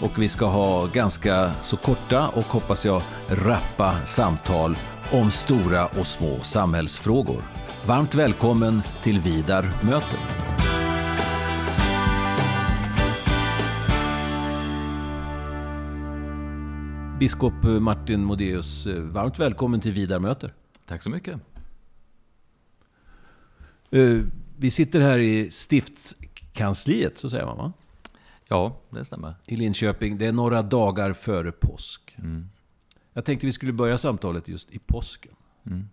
och vi ska ha ganska så korta och hoppas jag rappa samtal om stora och små samhällsfrågor. Varmt välkommen till Vidar möter. Biskop Martin Modéus, varmt välkommen till Vidar möter. Tack så mycket. Eh, vi sitter här i stiftskansliet, så säger man va? Ja, det stämmer. I Linköping. Det är några dagar före påsk. Mm. Jag tänkte vi skulle börja samtalet just i påsken. Mm.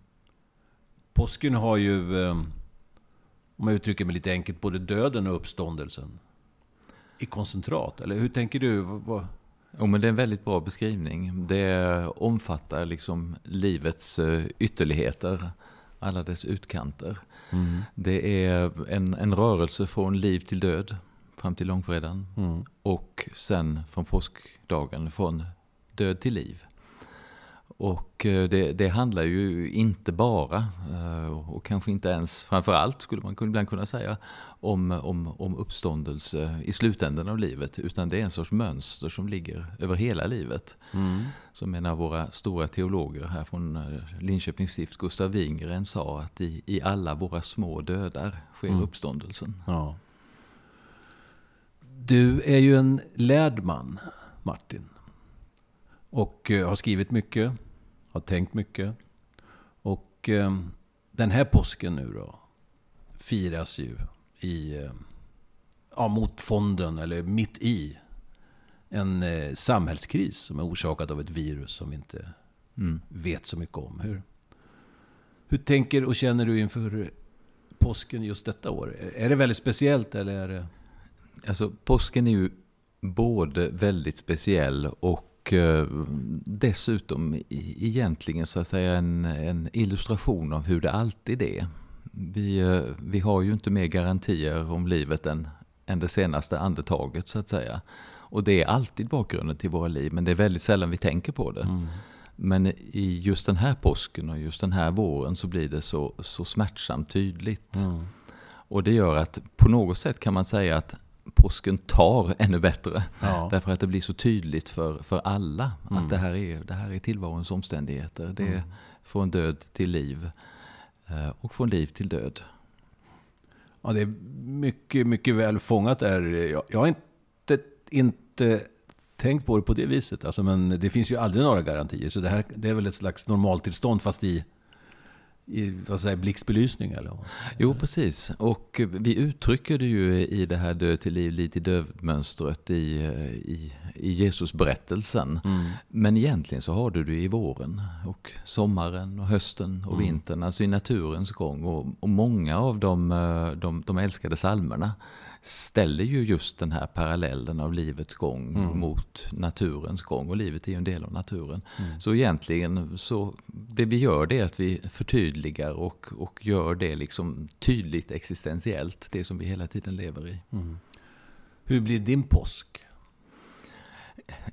Påsken har ju, eh, om jag uttrycker mig lite enkelt, både döden och uppståndelsen i koncentrat. Eller hur tänker du? Vad- Jo, men det är en väldigt bra beskrivning. Det omfattar liksom livets eh, ytterligheter, alla dess utkanter. Mm. Det är en, en rörelse från liv till död fram till långfredagen Mm. och sen från påskdagen från död till liv. Och eh, det, det handlar ju inte bara, eh, och kanske inte ens framför allt skulle man ibland kunna säga, om, om, om uppståndelse i slutändan av livet. Utan det är en sorts mönster som ligger över hela livet. Mm. Som en av våra stora teologer här från eh, Linköpings stift, Gustav Wingren, sa att i, i alla våra små dödar sker Mm. uppståndelsen. Ja. Du är ju en lärd man, Martin. Och eh, har skrivit mycket, har tänkt mycket. Och eh, den här påsken nu då firas ju i, eh, ja, mot fonden, eller mitt i, en samhällskris som är orsakad av ett virus som vi inte Mm. vet så mycket om. Hur, hur tänker och känner du inför påsken just detta år? Är det väldigt speciellt eller är det... Alltså påsken är ju både väldigt speciell och eh, dessutom egentligen så att säga en, en illustration av hur det alltid är. Vi, eh, vi har ju inte mer garantier om livet än, än det senaste andetaget så att säga. Och det är alltid bakgrunden till våra liv, men det är väldigt sällan vi tänker på det. Men i just den här påsken och just den här våren så blir det så, så smärtsamt tydligt. Mm. Och det gör att på något sätt kan man säga att påsken tar ännu bättre. Ja. Därför att det blir så tydligt för, för alla Mm. att det här, är, det här är tillvarons omständigheter. Det är Mm. från död till liv eh, och från liv till död. ja, det är mycket, mycket väl fångat där. Jag, jag har inte, inte tänkt på det på det viset. Alltså, men det finns ju aldrig några garantier. Så det här det är väl ett slags normaltillstånd fast i, i vad säger, blixtbelysning. Eller? Jo, precis. Och vi uttrycker det ju i det här död till liv, till död-mönstret i, i, i Jesusberättelsen. Men egentligen så har du det i våren och sommaren och hösten och Mm. vintern, alltså i naturens gång. Och, och många av de, eh, de, de älskade salmerna ställer ju just den här parallellen av livets gång Mm. mot naturens gång. Och livet är ju en del av naturen. Mm. Så egentligen, så det vi gör det är att vi förtydligar och, och gör det liksom tydligt existentiellt, det som vi hela tiden lever i. Mm. Hur blir din påsk?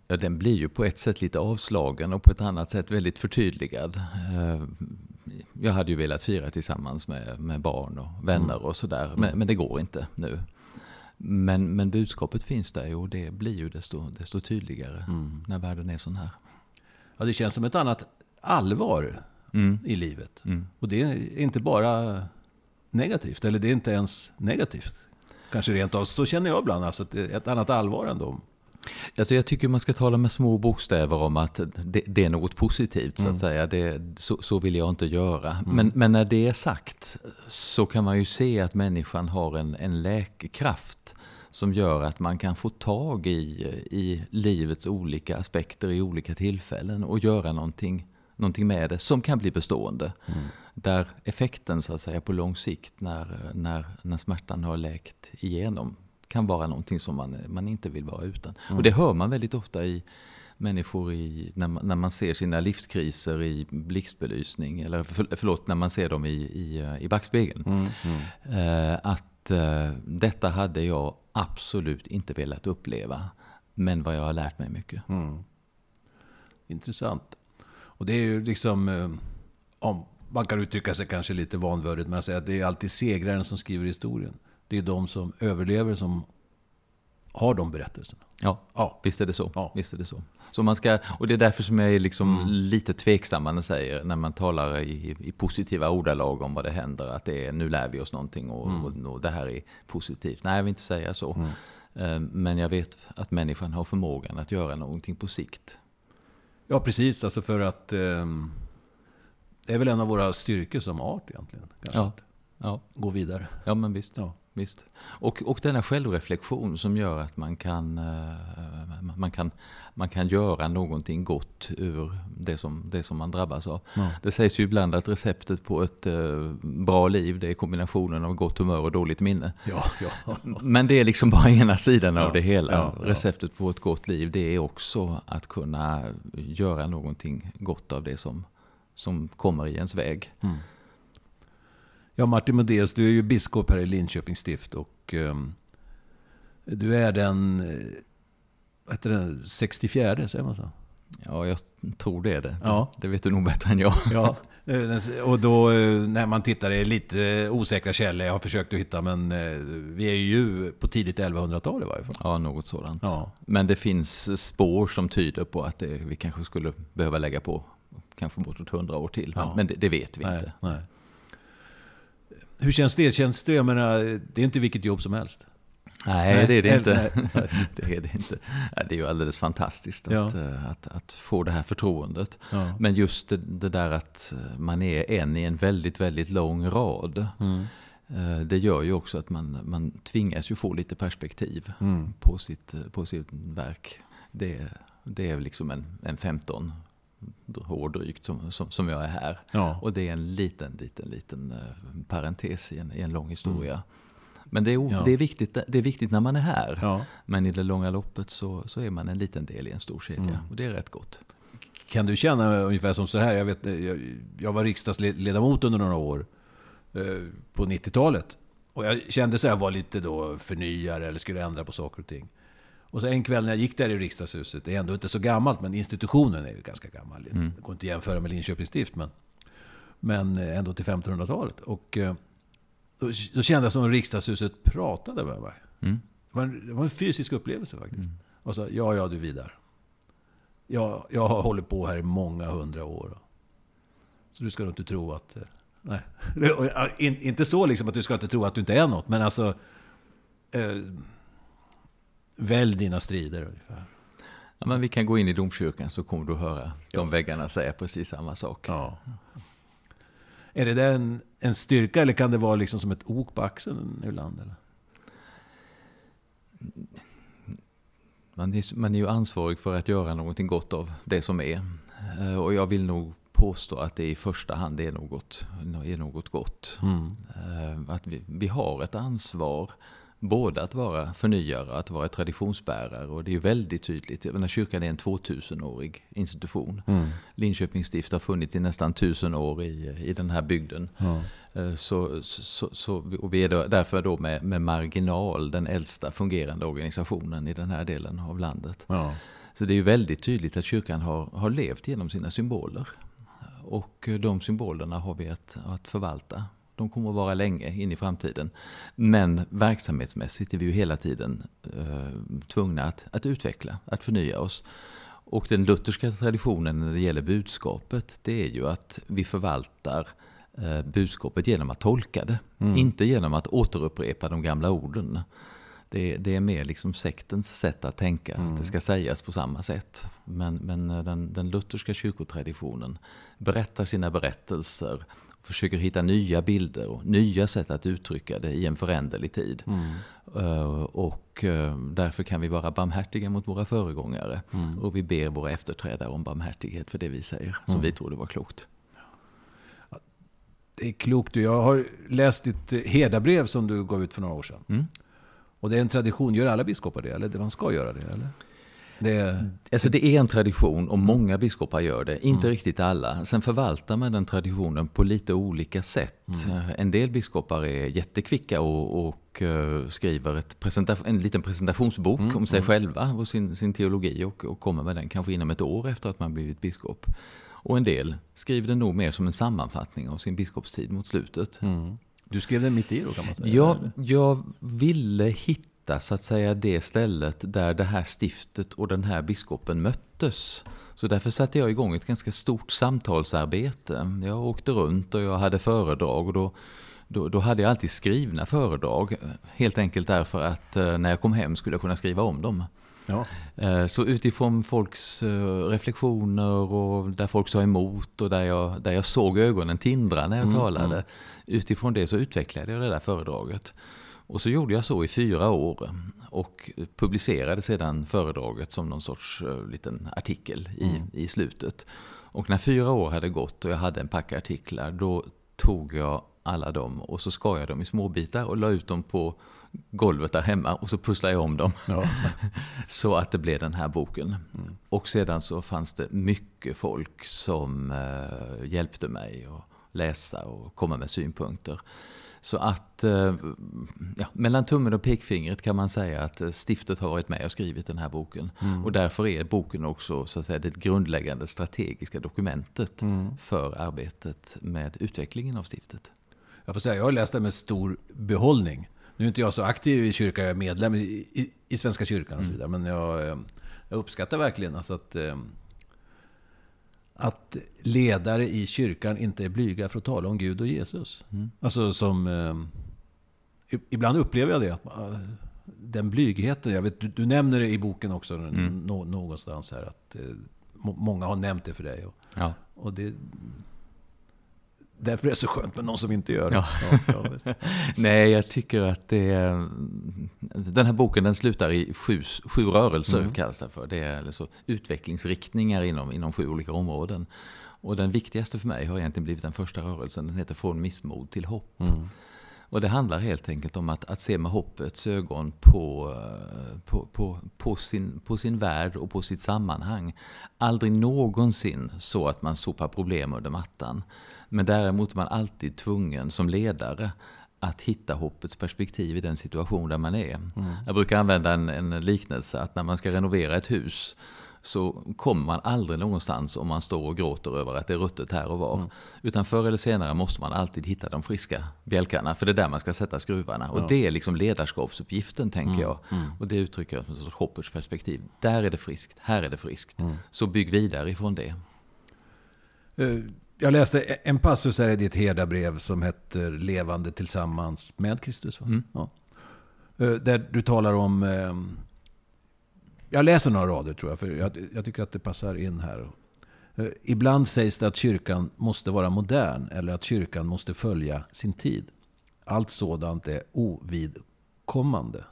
Ja, den blir ju på ett sätt lite avslagen och på ett annat sätt väldigt förtydligad. Eh, Jag hade ju velat fira tillsammans med, med barn och vänner och sådär, men, men det går inte nu. Men, men budskapet finns där och det blir ju desto, desto tydligare när världen är sån här. Ja, det känns som ett annat allvar Mm. i livet. Mm. Och det är inte bara negativt, eller det är inte ens negativt. Kanske rent av, så känner jag ibland, alltså ett annat allvar ändå. Alltså jag tycker man ska tala med små bokstäver om att det, det är något positivt så att säga. Det, så, så vill jag inte göra. Men, men när det är sagt så kan man ju se att människan har en, en läkekraft som gör att man kan få tag i, i livets olika aspekter i olika tillfällen och göra någonting, någonting med det som kan bli bestående. Där effekten så att säga på lång sikt när, när, när smärtan har läkt igenom kan vara någonting som man, man inte vill vara utan. Och det hör man väldigt ofta i människor i, när, man, när man ser sina livskriser i blixtbelysning, eller för, förlåt, när man ser dem i, i, i backspegeln. Mm, mm. Eh, att eh, detta hade jag absolut inte velat uppleva, men vad jag har lärt mig mycket. Mm. Intressant. Och det är ju liksom, eh, om man kan uttrycka sig kanske lite vanvördigt, men att säga att det är alltid segraren som skriver historien. Det är de som överlever som har de berättelserna. Ja, ja. Visst, är det så. Ja. visst är det så. så man ska, och det är därför som jag är liksom mm. lite tveksam när, säger, när man talar i, i, positiva ordalag om vad det händer. Att det är, nu lär vi oss någonting och, mm. och, och det här är positivt. Nej, jag vill inte säga så. Mm. Eh, men jag vet att människan har förmågan att göra någonting på sikt. Ja, precis. Alltså för att eh, det är väl en av våra styrkor som art egentligen. Kanske. Ja. ja. Gå vidare. Ja, men visst. Ja visst. Och, och denna självreflektion som gör att man kan, eh, man kan, man kan göra någonting gott ur det som, det som man drabbas av. Ja. Det sägs ju ibland att receptet på ett eh, bra liv det är kombinationen av gott humör och dåligt minne. Ja, ja. Men det är liksom bara ena sidan av det hela. Receptet på ett gott liv det är också att kunna göra någonting gott av det som, som kommer i ens väg. Mm. Ja, Martin Modéus, du är ju biskop här i Linköpings stift och um, du är den, eh, vad heter det, 64, säger man så? Ja, jag tror det är det. Ja. Det vet du nog bättre än jag. Ja, eh, och då eh, när man tittar i lite osäkra källor, jag har försökt att hitta, men vi är ju på tidigt 1100-tal i varje fall. Ja, något sådant. Ja. Men det finns spår som tyder på att det, vi kanske skulle behöva lägga på kanske bortåt 100 år till. Ja. Men det, det, vet vi nej, inte. Nej. Hur känns det? Känns det, jag menar, det är inte vilket jobb som helst. Nej, nej, det är det inte. det är det inte. Det är ju alldeles fantastiskt att, ja. Eh, att, att, få det här förtroendet. Ja. Men just det, det, där att man är en i en väldigt, väldigt lång rad. Mm. Eh, det gör ju också att man, man tvingas ju få lite perspektiv mm. på, sitt, på sitt verk. Det, det är liksom en, en 15 år drygt som, som, som jag är här. Ja. Och det är en liten, liten, liten eh, parentes i en, i en lång historia. Mm. Men det är, ja. det, är viktigt, det är viktigt när man är här. Ja. Men i det långa loppet så, så är man en liten del i en stor kedja. Mm. Och det är rätt gott. Kan du känna ungefär som så här? Jag, vet, jag, jag var riksdagsledamot under några år eh, på 90-talet. Och jag kände så här, var lite då förnyare eller skulle ändra på saker och ting. Och så en kväll när jag gick där i riksdagshuset, det är ändå inte så gammalt, men institutionen är ju ganska gammal. Mm. Det går inte att jämföra med Linköpings stift, men, men ändå till 1500-talet. Och eh, då, då kände jag som om riksdagshuset pratade med mig. Mm. Det, var en, det, var en, fysisk upplevelse faktiskt. Mm. Och så, ja, ja du Vidar. Jag, jag har hållit på här i många hundra år. Så du ska nog inte tro att... Eh, nej. Inte så liksom att du ska inte tro att du inte är något, men alltså... Eh, Välj dina strider ungefär. Ja, men vi kan gå in i domkyrkan så kommer du höra ja. de väggarna säga precis samma sak. Ja. Är det där en, en styrka eller kan det vara liksom som ett ok på axeln ibland? Eller? Man, är, man är ju ansvarig för att göra någonting gott av det som är. Eh, och jag vill nog påstå att det i första hand är något, är något gott. Mm. Eh, att vi, vi har ett ansvar både att vara förnyare och att vara traditionsbärare. Och det är ju väldigt tydligt. Jag menar, kyrkan är en 2000-årig institution. Mm. Linköpings stift har funnits i nästan tusen år i, i den här bygden. Ja. Eh, så, så, så, och vi är då, därför då med, med marginal den äldsta fungerande organisationen i den här delen av landet. Ja. Så det är ju väldigt tydligt att kyrkan har, har levt genom sina symboler. Och de symbolerna har vi att, att förvalta de kommer att vara länge in i framtiden. Men verksamhetsmässigt är vi ju hela tiden eh, tvungna att, att utveckla, att förnya oss. Och den lutherska traditionen när det gäller budskapet, det är ju att vi förvaltar eh, budskapet genom att tolka det. Mm. Inte genom att återupprepa de gamla orden. Det, det, är mer liksom sektens sätt att tänka, mm. att det ska sägas på samma sätt. Men, men den, den lutherska kyrkotraditionen berättar sina berättelser försöker hitta nya bilder och nya sätt att uttrycka det i en föränderlig tid. Mm. Uh, och uh, därför kan vi vara barmhärtiga mot våra föregångare. Mm. Och vi ber våra efterträdare om barmhärtighet för det vi säger, som mm. vi trodde var klokt. Det är klokt. Jag har läst ditt eh, herdabrev som du gav ut för några år sedan. Mm. Och det är en tradition, gör alla biskopar det? Eller man ska göra det? Eller? Det, Alltså det är en tradition och många biskopar gör det, inte riktigt alla. Sen förvaltar man den traditionen på lite olika sätt. En del biskopar är jättekvicka och, och eh, skriver en liten presentationsbok om sig själva och sin, sin teologi och, och kommer med den kanske inom ett år efter att man blivit biskop. Och en del skriver den nog mer som en sammanfattning av sin biskopstid mot slutet. du skrev den mitt i då kan man säga? Jag, eller? jag ville hitta så att säga det stället där det här stiftet och den här biskopen möttes. Så därför satte jag igång ett ganska stort samtalsarbete. Jag åkte runt och jag hade föredrag och då, då, då hade jag alltid skrivna föredrag. Helt enkelt därför att eh, när jag kom hem skulle jag kunna skriva om dem. Ja. Eh, Så utifrån folks eh, reflektioner och där folk sa emot och där jag, där jag såg ögonen tindra när jag talade. Utifrån det så utvecklade jag det där föredraget. Och så gjorde jag så i fyra år och publicerade sedan föredraget som någon sorts eh, liten artikel i, i slutet. Och när fyra år hade gått och jag hade en packe artiklar då tog jag alla dem och så skar jag dem i små bitar och la ut dem på golvet där hemma och så pusslade jag om dem. Ja. Så att det blev den här boken. Och sedan så fanns det mycket folk som eh, hjälpte mig att läsa och komma med synpunkter. Så att eh, ja, mellan tummen och pekfingret kan man säga att eh, stiftet har varit med och skrivit den här boken. Och därför är boken också så att säga, det grundläggande strategiska dokumentet för arbetet med utvecklingen av stiftet. Jag får säga, jag har läst den med stor behållning. Nu är inte jag så aktiv i kyrkan, jag är medlem i, i, i Svenska kyrkan och så vidare. Men jag, eh, jag uppskattar verkligen alltså att, att ledare i kyrkan inte är blyga för att tala om Gud och Jesus. Alltså som... eh, Ibland upplever jag det. Att, eh, den blygheten. Jag vet, du, du nämner det i boken också nå, någonstans här. Att eh, må- många har nämnt det för dig. Och, Ja. och det, därför är det så skönt med någon som inte gör det. Ja. Ja. Nej, jag tycker att det är, Den här boken den slutar i sju, sju rörelser, kallas det för. Det är alltså utvecklingsriktningar inom, inom sju olika områden. Och den viktigaste för mig har egentligen blivit den första rörelsen. Den heter Från missmod till hopp. Och det handlar helt enkelt om att, att se med hoppets ögon på, på, på, på, sin, på sin värld och på sitt sammanhang. Aldrig någonsin så att man sopar problem under mattan. Men däremot är man alltid tvungen som ledare att hitta hoppets perspektiv i den situation där man är. Jag brukar använda en, en liknelse att när man ska renovera ett hus så kommer man aldrig någonstans om man står och gråter över att det är ruttet här och var. Utan förr eller senare måste man alltid hitta de friska bjälkarna, för det är där man ska sätta skruvarna. Och det är liksom ledarskapsuppgiften, tänker jag. Och det uttrycker jag som ett sorts hoppets perspektiv. Där är det friskt, här är det friskt. Så bygg vidare ifrån det. Jag läste en passus här i ditt herdabrev som heter Levande tillsammans med Kristus. Va? Ja. Eh, Där du talar om... eh, Jag läser några rader tror jag, för jag, jag tycker att det passar in här. Eh, Ibland sägs det att kyrkan måste vara modern eller att kyrkan måste följa sin tid. Allt sådant är ovidkommande.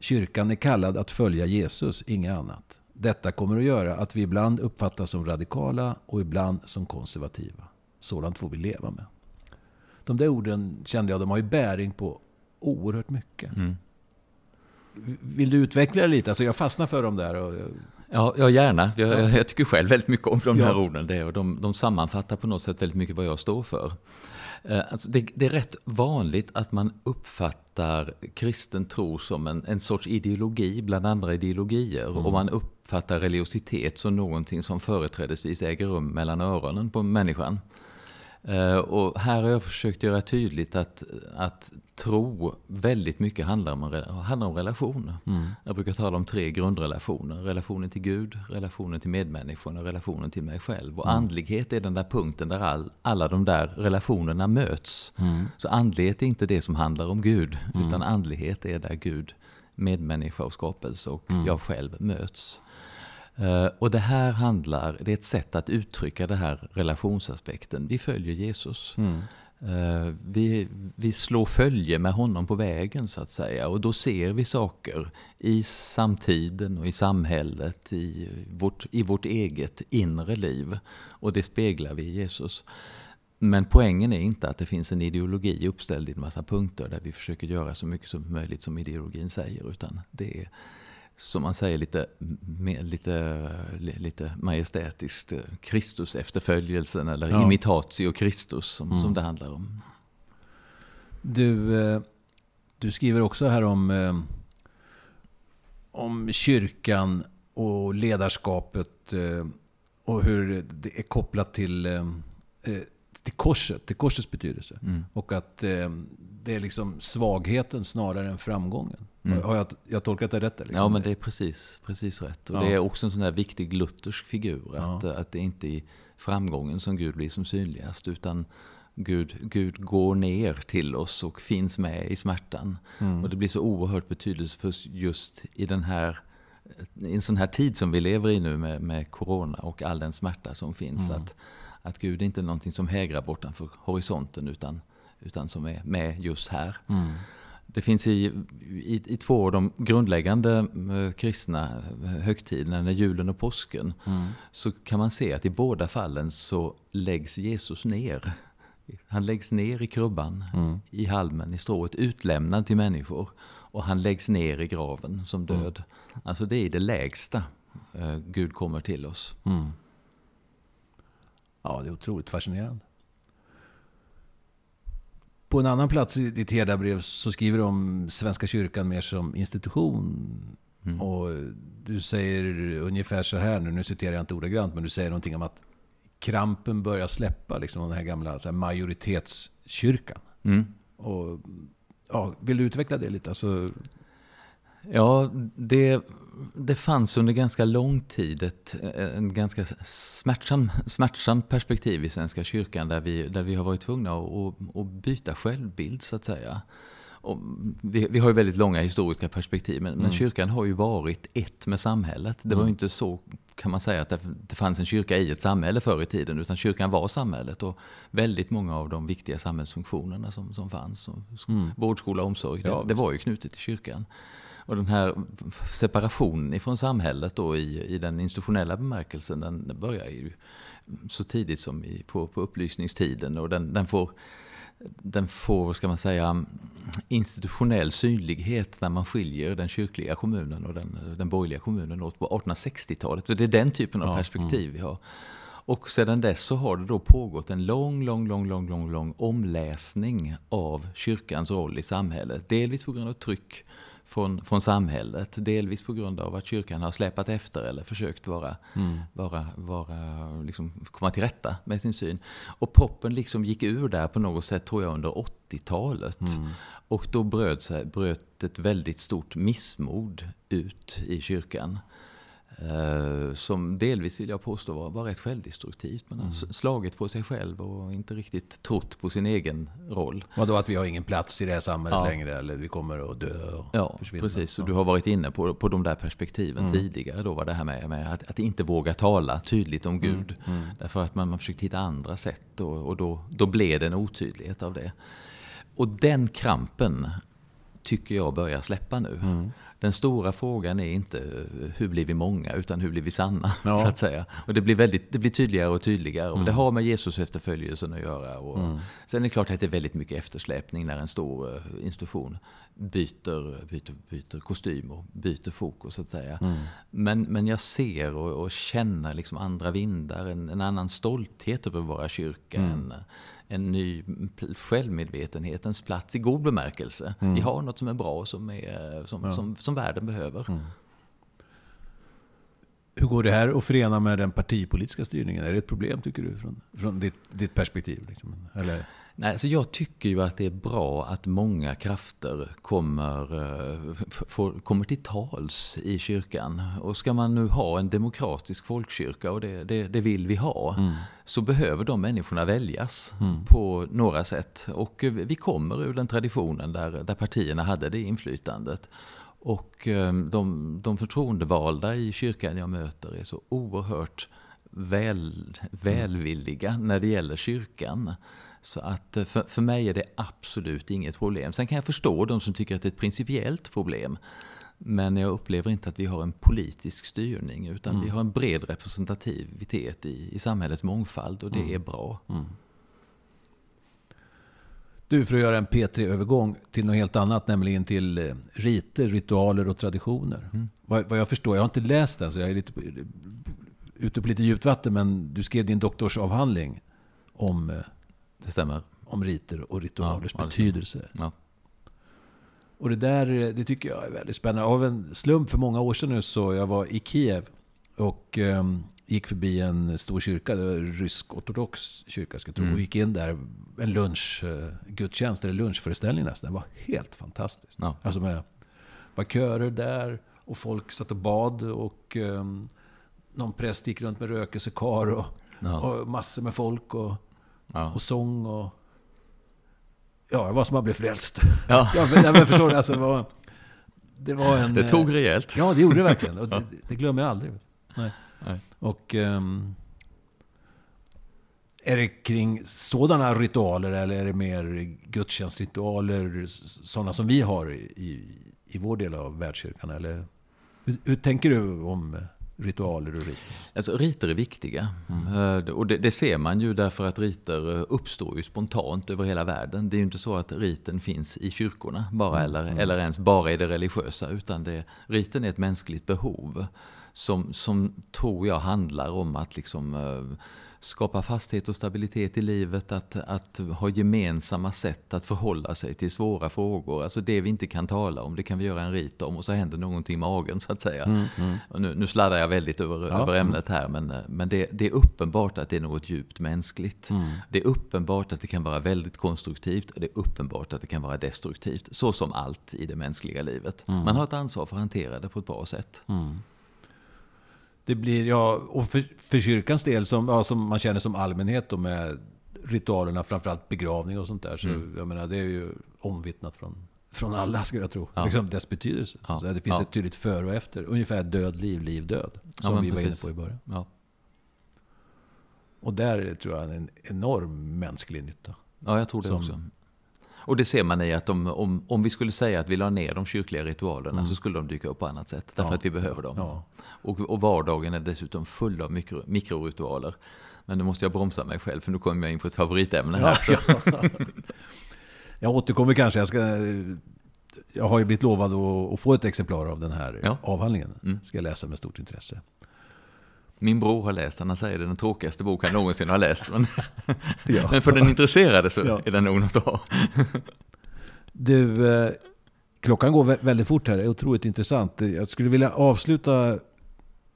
Kyrkan är kallad att följa Jesus, inget annat. Detta kommer att göra att vi ibland uppfattas som radikala och ibland som konservativa. Sådant får vi leva med. De där orden kände jag, de har ju bäring på oerhört mycket. Vill du utveckla det lite? Alltså jag fastnar för dem där. Och, Ja, ja gärna. Jag, Ja. jag tycker själv väldigt mycket om de Ja. här orden. Det, och de, de sammanfattar på något sätt väldigt mycket vad jag står för. Eh, Alltså det, det är rätt vanligt att man uppfattar kristen tro som en, en sorts ideologi bland andra ideologier. Och man uppfattar religiositet som någonting som företrädesvis äger rum mellan öronen på människan. Eh, Och här har jag försökt göra tydligt att, att tro väldigt mycket handlar om, handlar om relationer. Jag brukar tala om tre grundrelationer. Relationen till Gud, relationen till medmänniskorna och relationen till mig själv. Och andlighet är den där punkten där all, alla de där relationerna möts. Så andlighet är inte det som handlar om Gud, utan andlighet är där Gud, medmänniska och skapelse och jag själv möts. Eh, Och det här handlar, det är ett sätt att uttrycka den här relationsaspekten. Vi följer Jesus. Eh, Vi, vi slår följe med honom på vägen så att säga. Och då ser vi saker i samtiden och i samhället, i vårt, i vårt eget inre liv. Och det speglar vi i Jesus. Men poängen är inte att det finns en ideologi uppställd i en massa punkter där vi försöker göra så mycket som möjligt som ideologin säger. Utan det är som man säger lite, lite, lite majestätiskt, Kristus efterföljelsen eller ja. imitatio Kristus som, mm. som det handlar om. Du, eh, du skriver också här om, eh, om kyrkan och ledarskapet eh, och hur det är kopplat till, till korset, till korsets betydelse. Mm. Och att det är liksom svagheten snarare än framgången. Mm. Har jag, jag tolkat det rätt? Liksom? Ja, men det är precis, precis rätt. Och ja. det är också en sån där viktig luthersk figur. Att, ja. att det inte är framgången som Gud blir som synligast, utan Gud, Gud går ner till oss och finns med i smärtan. Mm. Och det blir så oerhört betydelsefullt just i den här i en sån här tid som vi lever i nu med, med corona och all den smärta som finns. Mm. Att, att Gud är inte är någonting som hägrar bortanför horisonten utan, utan som är med just här. Mm. Det finns i, i, i, två av de grundläggande eh, kristna högtiderna, julen och påsken, mm. så kan man se att i båda fallen så läggs Jesus ner. Han läggs ner i krubban, mm. i halmen, i strået, utlämnad till människor. Och han läggs ner i graven som mm. död. Mm. Alltså det är det lägsta uh, Gud kommer till oss. Mm. Ja, det är otroligt fascinerande. På en annan plats i ditt herdabrev så skriver du om Svenska kyrkan mer som institution. Mm. Och du säger ungefär så här nu, nu citerar jag inte ordagrant, men du säger någonting om att krampen börjar släppa, liksom den här gamla här, majoritetskyrkan. Mm. Och, ja, vill du utveckla det lite? Alltså... Ja, det, det fanns under ganska lång tid ett en ganska smärtsam, smärtsam perspektiv i Svenska kyrkan där vi, där vi har varit tvungna att, att byta självbild så att säga. Vi, vi, har ju väldigt långa historiska perspektiv, men, mm. men, kyrkan har ju varit ett med samhället. Det var ju mm. inte så, kan man säga, att det, det fanns en kyrka i ett samhälle förr i tiden, utan kyrkan var samhället. Och väldigt många av de viktiga samhällsfunktionerna som, som fanns, som, mm. vård, skola, omsorg, det, det var ju knutet till kyrkan. Och den här separationen ifrån samhället då i, i den institutionella bemärkelsen, den börjar ju så tidigt som i, på, på upplysningstiden. Och den, den får den får, ska man säga, institutionell synlighet när man skiljer den kyrkliga kommunen och den, den borgerliga kommunen åt på 1860-talet. det är den typen av ja, perspektiv mm. vi har. Och sedan dess så har det då pågått en lång, lång, lång, lång, lång, lång omläsning av kyrkans roll i samhället. Delvis på grund av tryck från, från samhället. Delvis på grund av att kyrkan har släpat efter eller försökt vara, mm. vara, vara, liksom komma till rätta med sin syn. Och poppen liksom gick ur där på något sätt tror jag under 80-talet. Mm. Och då bröt, sig, bröt ett väldigt stort missmod ut i kyrkan. Eh, som delvis vill jag påstå var, var rätt självdestruktivt. Man har mm. slagit på sig själv och inte riktigt trott på sin egen roll. Vadå att vi har ingen plats i det här samhället ja. längre eller vi kommer att dö och Ja, försvinna. precis. Och du har varit inne på, på de där perspektiven mm. tidigare. Då var det här med, med att, att, inte våga tala tydligt om Gud. Mm. mm. Därför att man, man försökte hitta andra sätt och, och då, då blev det en otydlighet av det. Och den krampen tycker jag börjar släppa nu. Mm den stora frågan är inte eh, hur blir vi många, utan hur blir vi sanna? Ja. så att säga. Och det blir, väldigt, det blir tydligare och tydligare. Och det mm. har med Jesus efterföljelsen att göra. Och mm. Sen är det klart att det är väldigt mycket eftersläpning när en stor uh, institution byter, byter, byter kostym och byter fokus. Så att säga. Mm. Men, men jag ser och, och känner liksom andra vindar, en, en annan stolthet över våra kyrka. Mm. En, en ny självmedvetenhetens plats i god bemärkelse. Mm. Vi har något som är bra som, är, som, ja. som, som världen behöver. Mm. Hur går det här att förena med den partipolitiska styrningen? Är det ett problem tycker du från, från ditt, ditt perspektiv? Liksom? Eller? Nej, alltså jag tycker ju att det är bra att många krafter kommer, eh, får, kommer till tals i kyrkan. Och ska man nu ha en demokratisk folkkyrka, och det, det, det vill vi ha, mm. så behöver de människorna väljas mm. på några sätt. Och vi kommer ur den traditionen där, där partierna hade det inflytandet. Och eh, de, de förtroendevalda i kyrkan jag möter är så oerhört väl, välvilliga när det gäller kyrkan. Så att eh, för, för mig är det absolut inget problem. Sen kan jag förstå de som tycker att det är ett principiellt problem. Men jag upplever inte att vi har en politisk styrning utan mm. vi har en bred representativitet i, i samhällets mångfald och det mm. är bra. Mm. Du, för att göra en P3-övergång till något helt annat, nämligen till eh, riter, ritualer och traditioner. Mm. Vad, vad, jag förstår, jag har inte läst den så jag är lite, ute på lite djupt vatten, men du skrev din doktorsavhandling om, eh, det stämmer. om riter och ritualers ja, betydelse. Ja. Och det där det tycker jag är väldigt spännande. Av en slump för många år sedan nu så jag var i Kiev och um, gick förbi en stor kyrka, rysk-ortodox kyrka ska jag tro, mm. och gick in där, en lunchgudstjänst, eller lunchföreställning nästan. Det var helt fantastiskt. Ja. Alltså med, var körer där och folk satt och bad och um, någon präst gick runt med rökelsekar och, ja. och massor med folk och, ja. och sång och Ja, det var som att bli frälst. Ja. ja, men, jag förstår det. Alltså, det, var, det, var en, det tog rejält. Ja, det gjorde det verkligen. Och det, det glömmer jag aldrig. Nej. Nej. Och... Um, är det kring sådana ritualer eller är det mer gudstjänstritualer, sådana som vi har i, i vår del av världskyrkan? Eller hur, hur tänker du om ritualer och riter? Alltså riter är viktiga. Mm. Och det, det, ser man ju därför att riter eh, uppstår ju spontant över hela världen. Det är ju inte så att riten finns i kyrkorna bara, mm. eller, mm. eller ens bara i det religiösa. Utan det, riten är ett mänskligt behov. Som, som tror jag handlar om att liksom eh, skapa fasthet och stabilitet i livet, att, att ha gemensamma sätt att förhålla sig till svåra frågor. Alltså det vi inte kan tala om, det kan vi göra en rit om och så händer någonting i magen så att säga. Mm, mm. Nu, nu, sladdar jag väldigt över, ja, över ämnet här, men, men det, det, är uppenbart att det är något djupt mänskligt. Mm. Det är uppenbart att det kan vara väldigt konstruktivt och det är uppenbart att det kan vara destruktivt. Så som allt i det mänskliga livet. Mm. Man har ett ansvar för att hantera det på ett bra sätt. Det blir, ja, och för, för kyrkans del, som, ja, som man känner som allmänhet då med ritualerna, framförallt begravning och sånt där. Så mm. jag menar, det är ju omvittnat från, från alla, skulle jag tro. Ja. Liksom dess betydelse. Ja. Så det finns ja. ett tydligt före och efter. Ungefär död, liv, liv, död. Som vi precis. var inne på i början. Och där tror jag en enorm mänsklig nytta. Ja, jag tror det som, också. Och det ser man i att om, om, om vi skulle säga att vi la ner de kyrkliga ritualerna mm. så skulle de dyka upp på annat sätt. Därför ja, att vi behöver dem. Ja. Och, och vardagen är dessutom full av mikro, mikroritualer. Men nu måste jag bromsa mig själv för nu kommer jag in på ett favoritämne här. Ja, jag återkommer kanske. Jag, ska, jag har ju blivit lovad att, att få ett exemplar av den här avhandlingen. Mm. Ska jag läsa med stort intresse. Min bror har läst den, han säger det är den tråkigaste bok han någonsin har läst. Men, ja. men för den intresserade så ja. är den nog något att ha. Du, eh, klockan går väldigt fort här, det är otroligt intressant. Jag skulle vilja avsluta,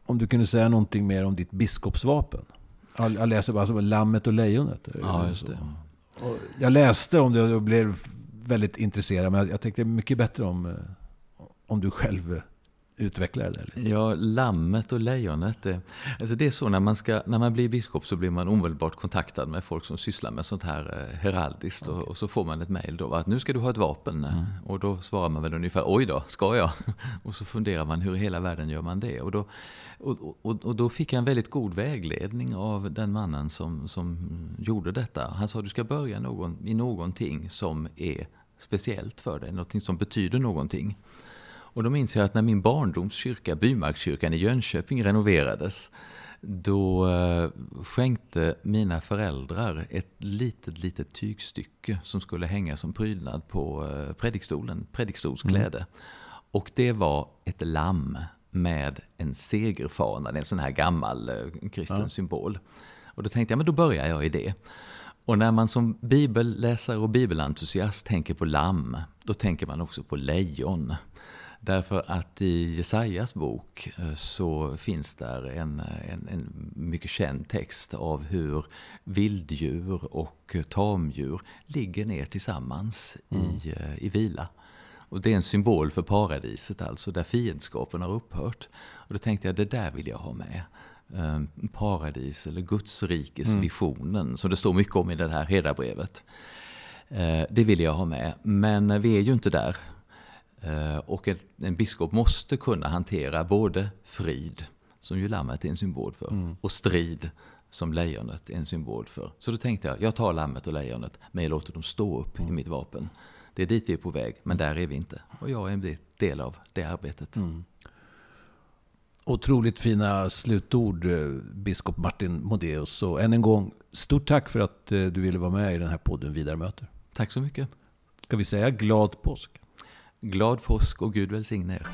om du kunde säga någonting mer om ditt biskopsvapen. Jag läste bara som Lammet och Lejonet. Ja, just det. Och jag läste om det och blev väldigt intresserad, men jag tänkte mycket bättre om, eh, om du själv utveckla det? Eller? Ja, lammet och lejonet. Det, alltså det är så när man, ska, när man blir biskop så blir man omedelbart kontaktad med folk som sysslar med sånt här eh, heraldiskt. Okay. Och, och, så får man ett mejl då att nu ska du ha ett vapen. Mm. Och då svarar man väl ungefär oj då, ska jag? och så funderar man hur i hela världen gör man det? Och då, och, och, och, då fick jag en väldigt god vägledning av den mannen som, som gjorde detta. Han sa du ska börja någon, i någonting som är speciellt för dig, någonting som betyder någonting. Och då minns jag att när min barndomskyrka, Bymarkskyrkan i Jönköping, renoverades, då eh, skänkte mina föräldrar ett litet, litet tygstycke som skulle hänga som prydnad på eh, predikstolen, predikstolskläde. Mm. Och det var ett lamm med en segerfana, en sån här gammal eh, kristen ja. symbol. Och då tänkte jag, men då börjar jag i det. Och när man som bibelläsare och bibelentusiast tänker på lamm, då tänker man också på lejon. Därför att i Jesajas bok eh, så finns där en, en, en, mycket känd text av hur vilddjur och tamdjur ligger ner tillsammans mm. i, eh, i vila. Och det är en symbol för paradiset alltså, där fiendskapen har upphört. Och då tänkte jag, det där vill jag ha med. Eh, paradis eller gudsrikesvisionen, mm. som det står mycket om i det här Hedabrevet. Det vill jag ha med, men vi är ju inte där. Eh, och en biskop måste kunna hantera både frid, som ju lammet är en symbol för, mm. och strid, som lejonet är en symbol för. Så då tänkte jag, jag tar lammet och lejonet, men jag låter dem stå upp mm. i mitt vapen. Det är dit vi är på väg, men där är vi inte. Och jag är en del av det arbetet. Mm. Otroligt fina slutord, eh, biskop Martin Modéus. Så än en gång, stort tack för att eh, du ville vara med i den här podden Vidare möter. Tack så mycket. Ska vi säga glad påsk? Glad påsk och Gud välsigne er.